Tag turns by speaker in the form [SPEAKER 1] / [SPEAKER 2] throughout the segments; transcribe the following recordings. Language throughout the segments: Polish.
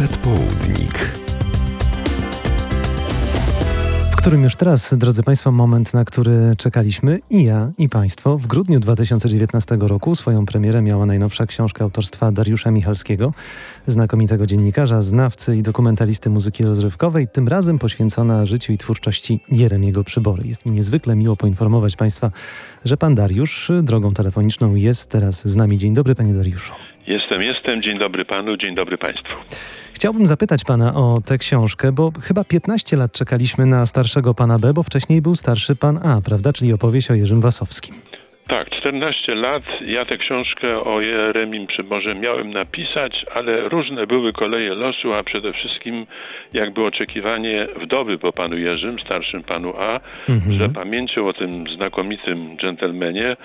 [SPEAKER 1] Przedpołudnik.
[SPEAKER 2] w którym już teraz, drodzy Państwo, moment, na który czekaliśmy i ja, i Państwo. W grudniu 2019 roku swoją premierę miała najnowsza książka autorstwa Dariusza Michalskiego, znakomitego dziennikarza, znawcy i dokumentalisty muzyki rozrywkowej, tym razem poświęcona życiu i twórczości Jeremiego Przybory. Jest mi niezwykle miło poinformować Państwa, że Pan Dariusz drogą telefoniczną jest teraz z nami. Dzień dobry, Panie Dariuszu.
[SPEAKER 3] Jestem, jestem. Dzień dobry panu, dzień dobry państwu.
[SPEAKER 2] Chciałbym zapytać pana o tę książkę, bo chyba 15 lat czekaliśmy na starszego pana B, bo wcześniej był starszy pan A, prawda? Czyli opowieść o Jerzym Wasowskim.
[SPEAKER 3] Tak, 14 lat. Ja tę książkę o Jeremim Przyborze miałem napisać, ale różne były koleje losu, a przede wszystkim jakby oczekiwanie wdowy po panu Jerzym, starszym panu A, mhm. że pamięcią o tym znakomitym dżentelmenie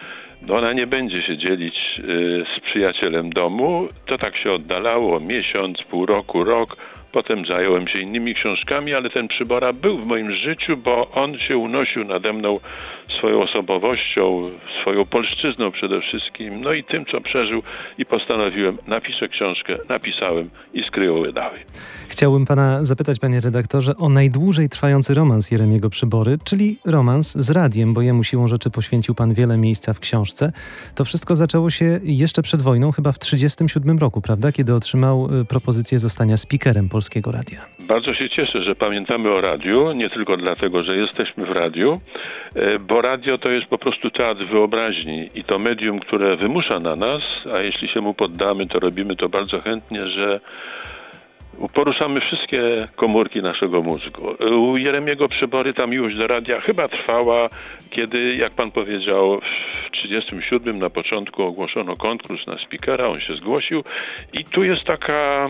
[SPEAKER 3] no ona nie będzie się dzielić y, z przyjacielem domu. To tak się oddalało miesiąc, pół roku, rok. Potem zająłem się innymi książkami, ale ten przybora był w moim życiu, bo on się unosił nade mną swoją osobowością, swoją polszczyzną przede wszystkim, no i tym, co przeżył i postanowiłem, napiszę książkę, napisałem i skryją wydały.
[SPEAKER 2] Chciałbym pana zapytać, panie redaktorze, o najdłużej trwający romans Jeremiego Przybory, czyli romans z radiem, bo jemu siłą rzeczy poświęcił pan wiele miejsca w książce. To wszystko zaczęło się jeszcze przed wojną, chyba w 1937 roku, prawda, kiedy otrzymał y, propozycję zostania speakerem Polskiego Radia.
[SPEAKER 3] Bardzo się cieszę, że pamiętamy o radiu, nie tylko dlatego, że jesteśmy w radiu, y, bo radio to jest po prostu teatr wyobraźni i to medium, które wymusza na nas, a jeśli się mu poddamy, to robimy to bardzo chętnie, że poruszamy wszystkie komórki naszego mózgu. U Jeremiego Przybory ta miłość do radia chyba trwała, kiedy, jak pan powiedział, w 1937 na początku ogłoszono konkurs na speakera, on się zgłosił i tu jest taka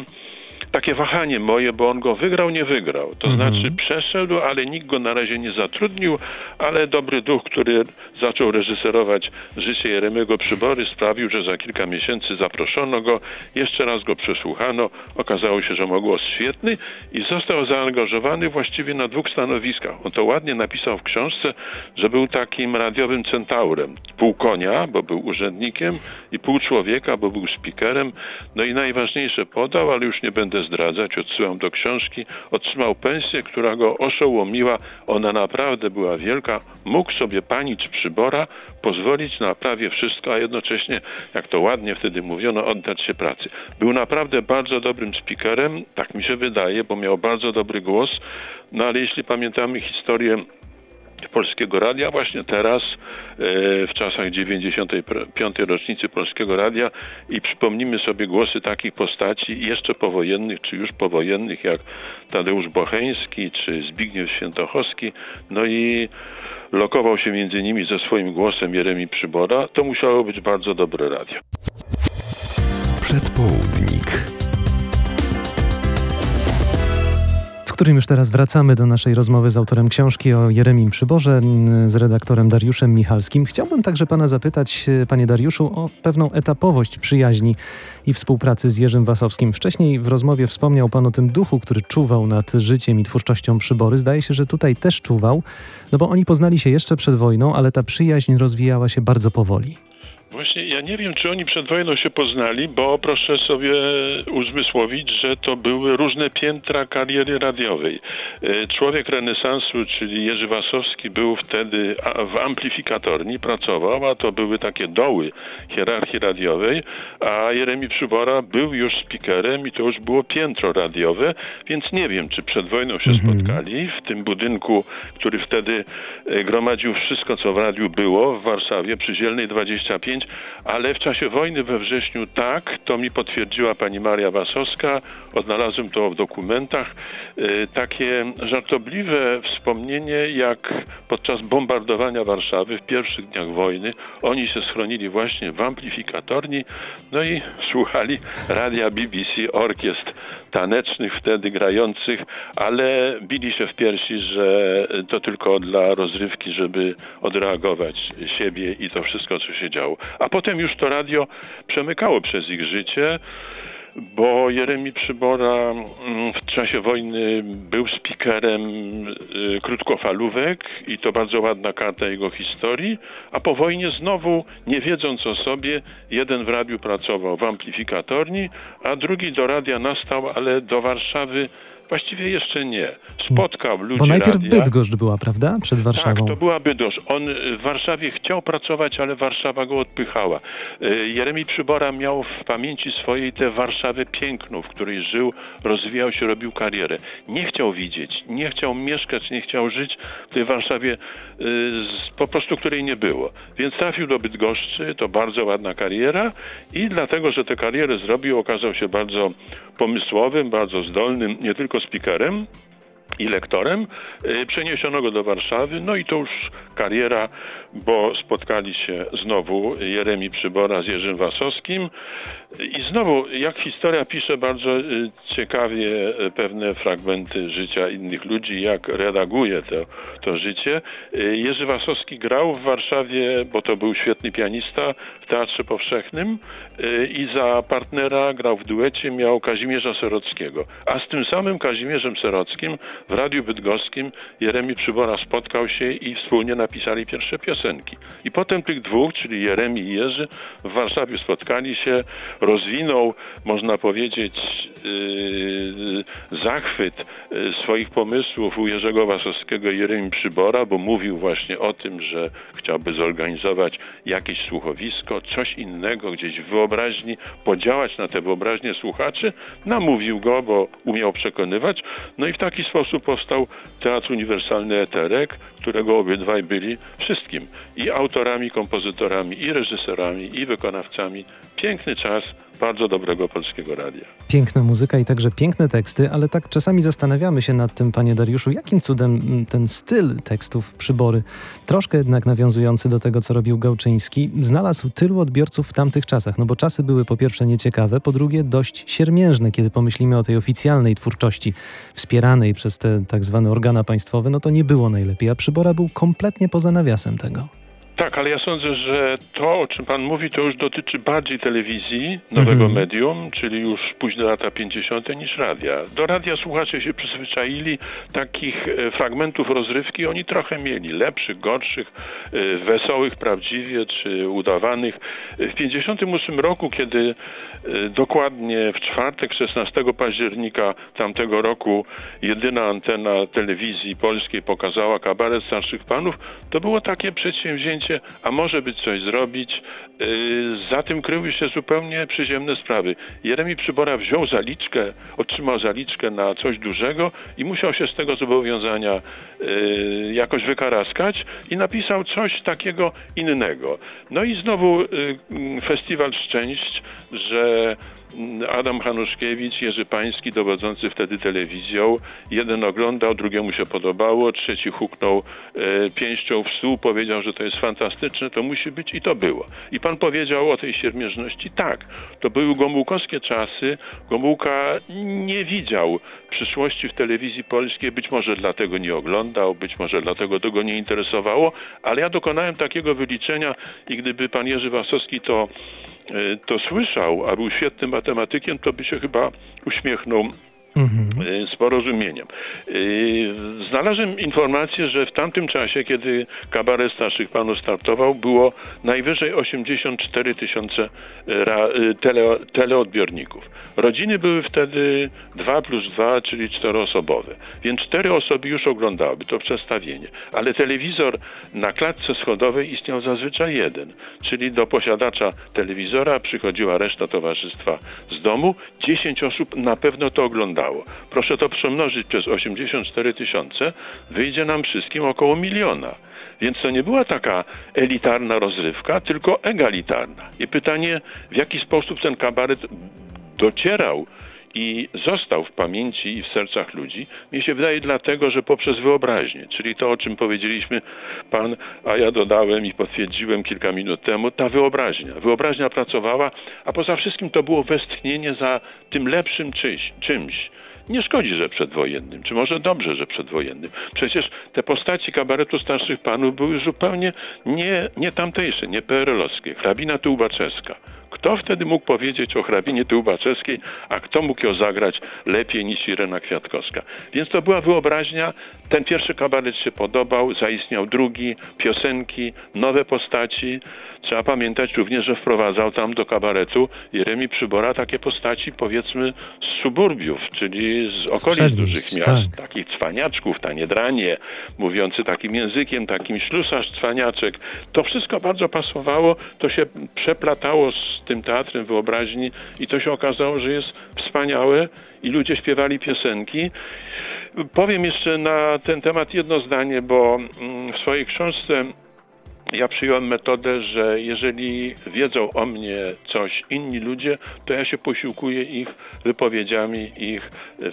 [SPEAKER 3] takie wahanie moje, bo on go wygrał, nie wygrał. To mhm. znaczy przeszedł, ale nikt go na razie nie zatrudnił, ale dobry duch, który zaczął reżyserować życie Jeremiego Przybory sprawił, że za kilka miesięcy zaproszono go, jeszcze raz go przesłuchano, okazało się, że ma głos świetny i został zaangażowany właściwie na dwóch stanowiskach. On to ładnie napisał w książce, że był takim radiowym centaurem. Pół konia, bo był urzędnikiem i pół człowieka, bo był speakerem. No i najważniejsze podał, ale już nie będę zdradzać, odsyłam do książki, otrzymał pensję, która go oszołomiła. Ona naprawdę była wielka. Mógł sobie panić przybora, pozwolić na prawie wszystko, a jednocześnie, jak to ładnie wtedy mówiono, oddać się pracy. Był naprawdę bardzo dobrym speakerem, tak mi się wydaje, bo miał bardzo dobry głos. No ale jeśli pamiętamy historię Polskiego Radia właśnie teraz, e, w czasach 95. rocznicy Polskiego Radia i przypomnimy sobie głosy takich postaci jeszcze powojennych, czy już powojennych, jak Tadeusz Bocheński, czy Zbigniew Świętochowski, no i lokował się między nimi ze swoim głosem Jeremi Przybora, to musiało być bardzo dobre radio.
[SPEAKER 2] Którym już teraz wracamy do naszej rozmowy z autorem książki o Jeremim Przyborze, z redaktorem Dariuszem Michalskim. Chciałbym także pana zapytać, e, panie Dariuszu, o pewną etapowość przyjaźni i współpracy z Jerzym Wasowskim. Wcześniej w rozmowie wspomniał pan o tym duchu, który czuwał nad życiem i twórczością Przybory. Zdaje się, że tutaj też czuwał, no bo oni poznali się jeszcze przed wojną, ale ta przyjaźń rozwijała się bardzo powoli.
[SPEAKER 3] Właśnie ja nie wiem, czy oni przed wojną się poznali, bo proszę sobie uzmysłowić, że to były różne piętra kariery radiowej. E, człowiek renesansu, czyli Jerzy Wasowski, był wtedy w amplifikatorni, pracował, a to były takie doły hierarchii radiowej, a Jeremi Przybora był już speakerem i to już było piętro radiowe, więc nie wiem, czy przed wojną się mhm. spotkali w tym budynku, który wtedy e, gromadził wszystko, co w radiu było w Warszawie przy Zielnej 25 ale w czasie wojny we wrześniu tak, to mi potwierdziła pani Maria Wasowska, odnalazłem to w dokumentach, y, takie żartobliwe wspomnienie, jak podczas bombardowania Warszawy w pierwszych dniach wojny. Oni się schronili właśnie w amplifikatorni, no i słuchali radia BBC, orkiestr tanecznych wtedy grających, ale bili się w piersi, że to tylko dla rozrywki, żeby odreagować siebie i to wszystko, co się działo. A potem już to radio przemykało przez ich życie. bo Jeremi Przybora mm, w czasie wojny był speakerem y, krótkofalówek i to bardzo ładna karta jego historii, a po wojnie znowu, nie wiedząc o sobie, jeden w radiu pracował w amplifikatorni, a drugi do radia nastał, ale do Warszawy Właściwie jeszcze nie. Spotkał ludzi
[SPEAKER 2] Bo najpierw
[SPEAKER 3] radia.
[SPEAKER 2] Bydgoszcz była, prawda? Przed Warszawą.
[SPEAKER 3] Tak, to była Bydgoszcz. On y, w Warszawie chciał pracować, ale Warszawa go odpychała. Y, Jeremi Przybora miał w pamięci swojej tę Warszawę piękną, w której żył, rozwijał się, robił karierę. Nie chciał widzieć, nie chciał mieszkać, nie chciał żyć w tej Warszawie, y, po prostu której nie było. Więc trafił do Bydgoszczy, to bardzo ładna kariera i dlatego, że tę karierę zrobił, okazał się bardzo pomysłowym, bardzo zdolnym, nie tylko speakerem, i lektorem. Y, Przeniesiono go do Warszawy, no i to już kariera, bo spotkali się znowu Jeremi Przybora z Jerzym Wasowskim. I znowu, jak historia pisze bardzo y, ciekawie y, pewne fragmenty życia innych ludzi, jak redaguje to, to życie. Jerzy Wasowski grał w Warszawie, bo to był świetny pianista w Teatrze Powszechnym i za partnera grał w duecie, miał Kazimierza Serockiego. A z tym samym Kazimierzem Serockim w Radiu Bydgoskim Jeremi Przybora spotkał się i wspólnie napisali pierwsze piosenki. I potem tych dwóch, czyli Jeremi i Jerzy, w Warszawie spotkali się, rozwinął, można powiedzieć, yy, zachwyt yy, swoich pomysłów u Jerzego Wasowskiego i Jeremi Przybora, bo mówił właśnie o tym, że chciałby zorganizować jakieś słuchowisko, coś innego gdzieś w wyobraźni, podziałać na tę wyobraźnię słuchaczy. Namówił go, bo umiał przekonywać. No i w taki sposób powstał Teatr Uniwersalny Eterek, którego obydwaj byli wszystkim. I autorami, kompozytorami, i reżyserami, i wykonawcami. Piękny czas bardzo dobrego polskiego radia.
[SPEAKER 2] Piękna muzyka i także piękne teksty, ale tak czasami zastanawiamy się nad tym, panie Dariuszu, jakim cudem mm, ten styl tekstów przybory, troszkę jednak nawiązujący do tego, co robił Gałczyński, znalazł tylu odbiorców w tamtych czasach. No bo czasy były po pierwsze nieciekawe, po drugie dość siermiężne, kiedy pomyślimy o tej oficjalnej twórczości wspieranej przez te tak zwane organa państwowe, no to nie było najlepiej, a przybora był kompletnie poza nawiasem tego.
[SPEAKER 3] Tak, ale ja sądzę, że to, o czym pan mówi, to już dotyczy bardziej telewizji, nowego
[SPEAKER 2] Mhm.
[SPEAKER 3] medium, czyli już późne lata 50. niż radia. Do radia słuchacze się przyzwyczaili takich e, fragmentów rozrywki, oni trochę mieli, lepszych, gorszych, e, wesołych prawdziwie, czy udawanych. W 58 roku, kiedy e, dokładnie w czwartek, 16 października tamtego roku jedyna antena telewizji polskiej pokazała kabaret starszych panów, to było takie przedsięwzięcie, a może by coś zrobić. Yy, Za tym kryły się zupełnie przyziemne sprawy. Jeremi Przybora wziął zaliczkę, otrzymał zaliczkę na coś dużego i musiał się z tego zobowiązania yy, jakoś wykaraskać i napisał coś takiego innego. No i znowu yy, Festiwal Szczęść, że Adam Hanuszkiewicz, Jerzy Pański, dowodzący wtedy telewizją. Jeden oglądał, drugiemu się podobało, trzeci huknął e, pięścią w stół, powiedział, że to jest fantastyczne, to musi być i to było. I pan powiedział o tej siermiężności. Tak, to były gomułkowskie czasy. Gomułka nie widział przyszłości w telewizji polskiej, być może dlatego nie oglądał, być może dlatego to go nie interesowało, ale ja dokonałem takiego wyliczenia i gdyby pan Jerzy Wasowski to e, to słyszał, a był świetnym matematykiem, to by się chyba uśmiechnął
[SPEAKER 2] Mhm.
[SPEAKER 3] e, z porozumieniem. E, Znalazłem informację, że w tamtym czasie, kiedy kabaret starszych panów startował, było najwyżej 84 tysiące e, tele, teleodbiorników. Rodziny były wtedy 2 plus 2, czyli czteroosobowe, więc cztery osoby już oglądałyby to przestawienie. Ale telewizor na klatce schodowej istniał zazwyczaj jeden, czyli do posiadacza telewizora przychodziła reszta towarzystwa z domu, 10 osób na pewno to oglądało. Proszę to przemnożyć przez 84 tysiące, wyjdzie nam wszystkim około miliona. Więc to nie była taka elitarna rozrywka, tylko egalitarna. I pytanie, w jaki sposób ten kabaret docierał i został w pamięci i w sercach ludzi, mi się wydaje dlatego, że poprzez wyobraźnię, czyli to, o czym powiedzieliśmy pan, a ja dodałem i potwierdziłem kilka minut temu, ta wyobraźnia. Wyobraźnia pracowała, a poza wszystkim to było westchnienie za tym lepszym czyś, czymś. Nie szkodzi, że przedwojennym, czy może dobrze, że przedwojennym. Przecież te postaci kabaretu starszych panów były zupełnie nie, nie tamtejsze, nie PRL-owskie. Hrabina Tułbaczewska, Kto wtedy mógł powiedzieć o hrabinie Tyłbaczewskiej, a kto mógł ją zagrać lepiej niż Irena Kwiatkowska? Więc to była wyobraźnia. Ten pierwszy kabaret się podobał, zaistniał drugi, piosenki, nowe postaci. Trzeba pamiętać również, że wprowadzał tam do kabaretu Jeremi Przybora takie postaci powiedzmy z suburbiów, czyli z okolic dużych miast, tak. takich cwaniaczków, taniedranie, mówiący takim językiem, takim ślusarz, cwaniaczek. To wszystko bardzo pasowało, to się przeplatało z tym teatrem wyobraźni i to się okazało, że jest wspaniałe i ludzie śpiewali piosenki. Powiem jeszcze na ten temat jedno zdanie, bo mm, w swojej książce ja przyjąłem metodę, że jeżeli wiedzą o mnie coś inni ludzie, to ja się posiłkuję ich wypowiedziami, ich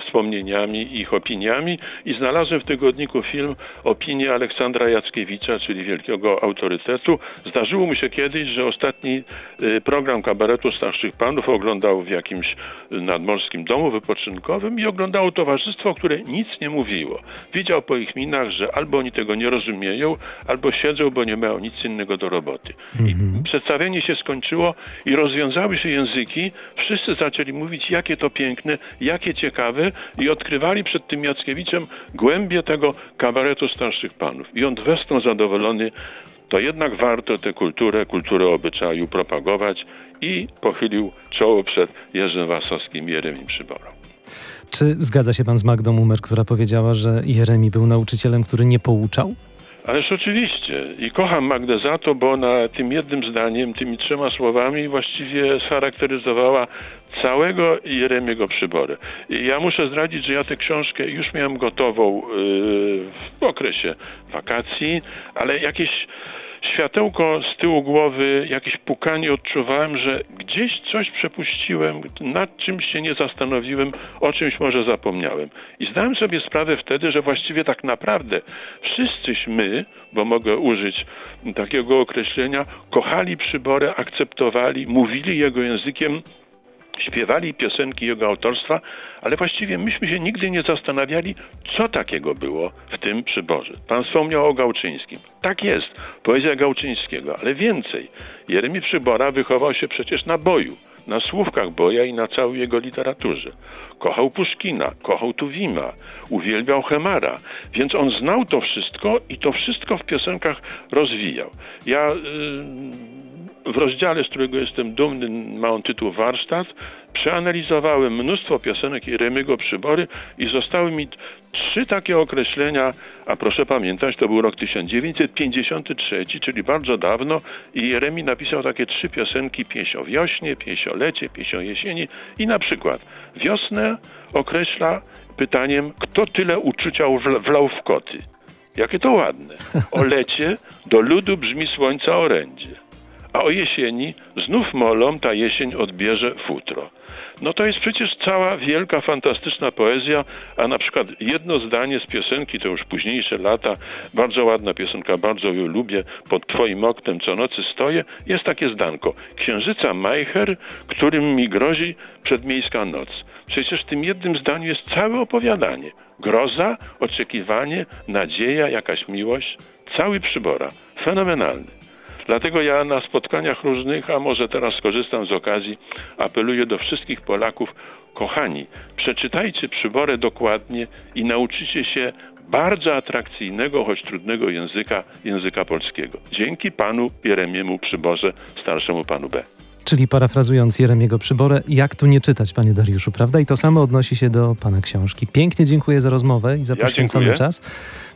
[SPEAKER 3] wspomnieniami, ich opiniami i znalazłem w tygodniku film opinię Aleksandra Jackiewicza, czyli wielkiego autorytetu. Zdarzyło mu się kiedyś, że ostatni y, program kabaretu starszych panów oglądał w jakimś nadmorskim domu wypoczynkowym i oglądało towarzystwo, które nic nie mówiło. Widział po ich minach, że albo oni tego nie rozumieją, albo siedzą, bo nie mają nic innego do roboty. I mhm. przedstawienie się skończyło i rozwiązały się języki. Wszyscy zaczęli mówić, jakie to piękne, jakie ciekawe i odkrywali przed tym Jackiewiczem głębie tego kabaretu starszych panów. I on westchnął zadowolony, to jednak warto tę kulturę, kulturę obyczaju propagować i pochylił czoło przed Jerzym Wasowskim i Jeremim Przyborą.
[SPEAKER 2] Czy zgadza się pan z Magdą Umer, która powiedziała, że Jeremi był nauczycielem, który nie pouczał?
[SPEAKER 3] Ależ oczywiście. I kocham Magdę za to, bo ona tym jednym zdaniem, tymi trzema słowami właściwie scharakteryzowała całego Jeremiego Przybory. I ja muszę zdradzić, że ja tę książkę już miałem gotową yy, w okresie wakacji, ale jakieś światełko z tyłu głowy, jakieś pukanie odczuwałem, że gdzieś coś przepuściłem, nad czymś się nie zastanowiłem, o czymś może zapomniałem. I zdałem sobie sprawę wtedy, że właściwie tak naprawdę wszyscyśmy, bo mogę użyć takiego określenia, kochali przybory, akceptowali, mówili jego językiem śpiewali piosenki jego autorstwa, ale właściwie myśmy się nigdy nie zastanawiali, co takiego było w tym przyborze. Pan wspomniał o Gałczyńskim. Tak jest, poezja Gałczyńskiego, ale więcej. Jeremi Przybora wychował się przecież na boju, na słówkach boja i na całej jego literaturze. Kochał Puszkina, kochał Tuwima, uwielbiał Hemara, więc on znał to wszystko i to wszystko w piosenkach rozwijał. Ja... Yy, w rozdziale, z którego jestem dumny, ma on tytuł Warsztat, przeanalizowałem mnóstwo piosenek Jeremiego Przybory i zostały mi trzy takie określenia, a proszę pamiętać, to był rok 1953, czyli bardzo dawno i Jeremi napisał takie trzy piosenki, pieśń o wiośnie, pieśń o lecie, pieśń o jesieni i na przykład wiosnę określa pytaniem, kto tyle uczucia wlał w koty. Jakie to ładne. O lecie do ludu brzmi słońca orędzie a o jesieni znów molą ta jesień odbierze futro. No to jest przecież cała wielka, fantastyczna poezja, a na przykład jedno zdanie z piosenki, to już późniejsze lata, bardzo ładna piosenka, bardzo ją lubię, pod twoim oknem co nocy stoję, jest takie zdanko. Księżyca Majcher, którym mi grozi przedmiejska noc. Przecież w tym jednym zdaniu jest całe opowiadanie. Groza, oczekiwanie, nadzieja, jakaś miłość, cały przybora. Fenomenalny. Dlatego ja na spotkaniach różnych, a może teraz skorzystam z okazji, apeluję do wszystkich Polaków, kochani, przeczytajcie przyborę dokładnie i nauczycie się bardzo atrakcyjnego, choć trudnego języka, języka polskiego. Dzięki panu Jeremiemu Przyborze, starszemu panu B.
[SPEAKER 2] Czyli parafrazując Jeremiego Przyborę, jak tu nie czytać, panie Dariuszu, prawda? I to samo odnosi się do pana książki. Pięknie dziękuję za rozmowę i za ja poświęcony dziękuję. czas.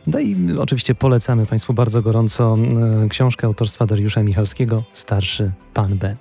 [SPEAKER 2] No i oczywiście polecamy państwu bardzo gorąco e, książkę autorstwa Dariusza Michalskiego, Starszy Pan B.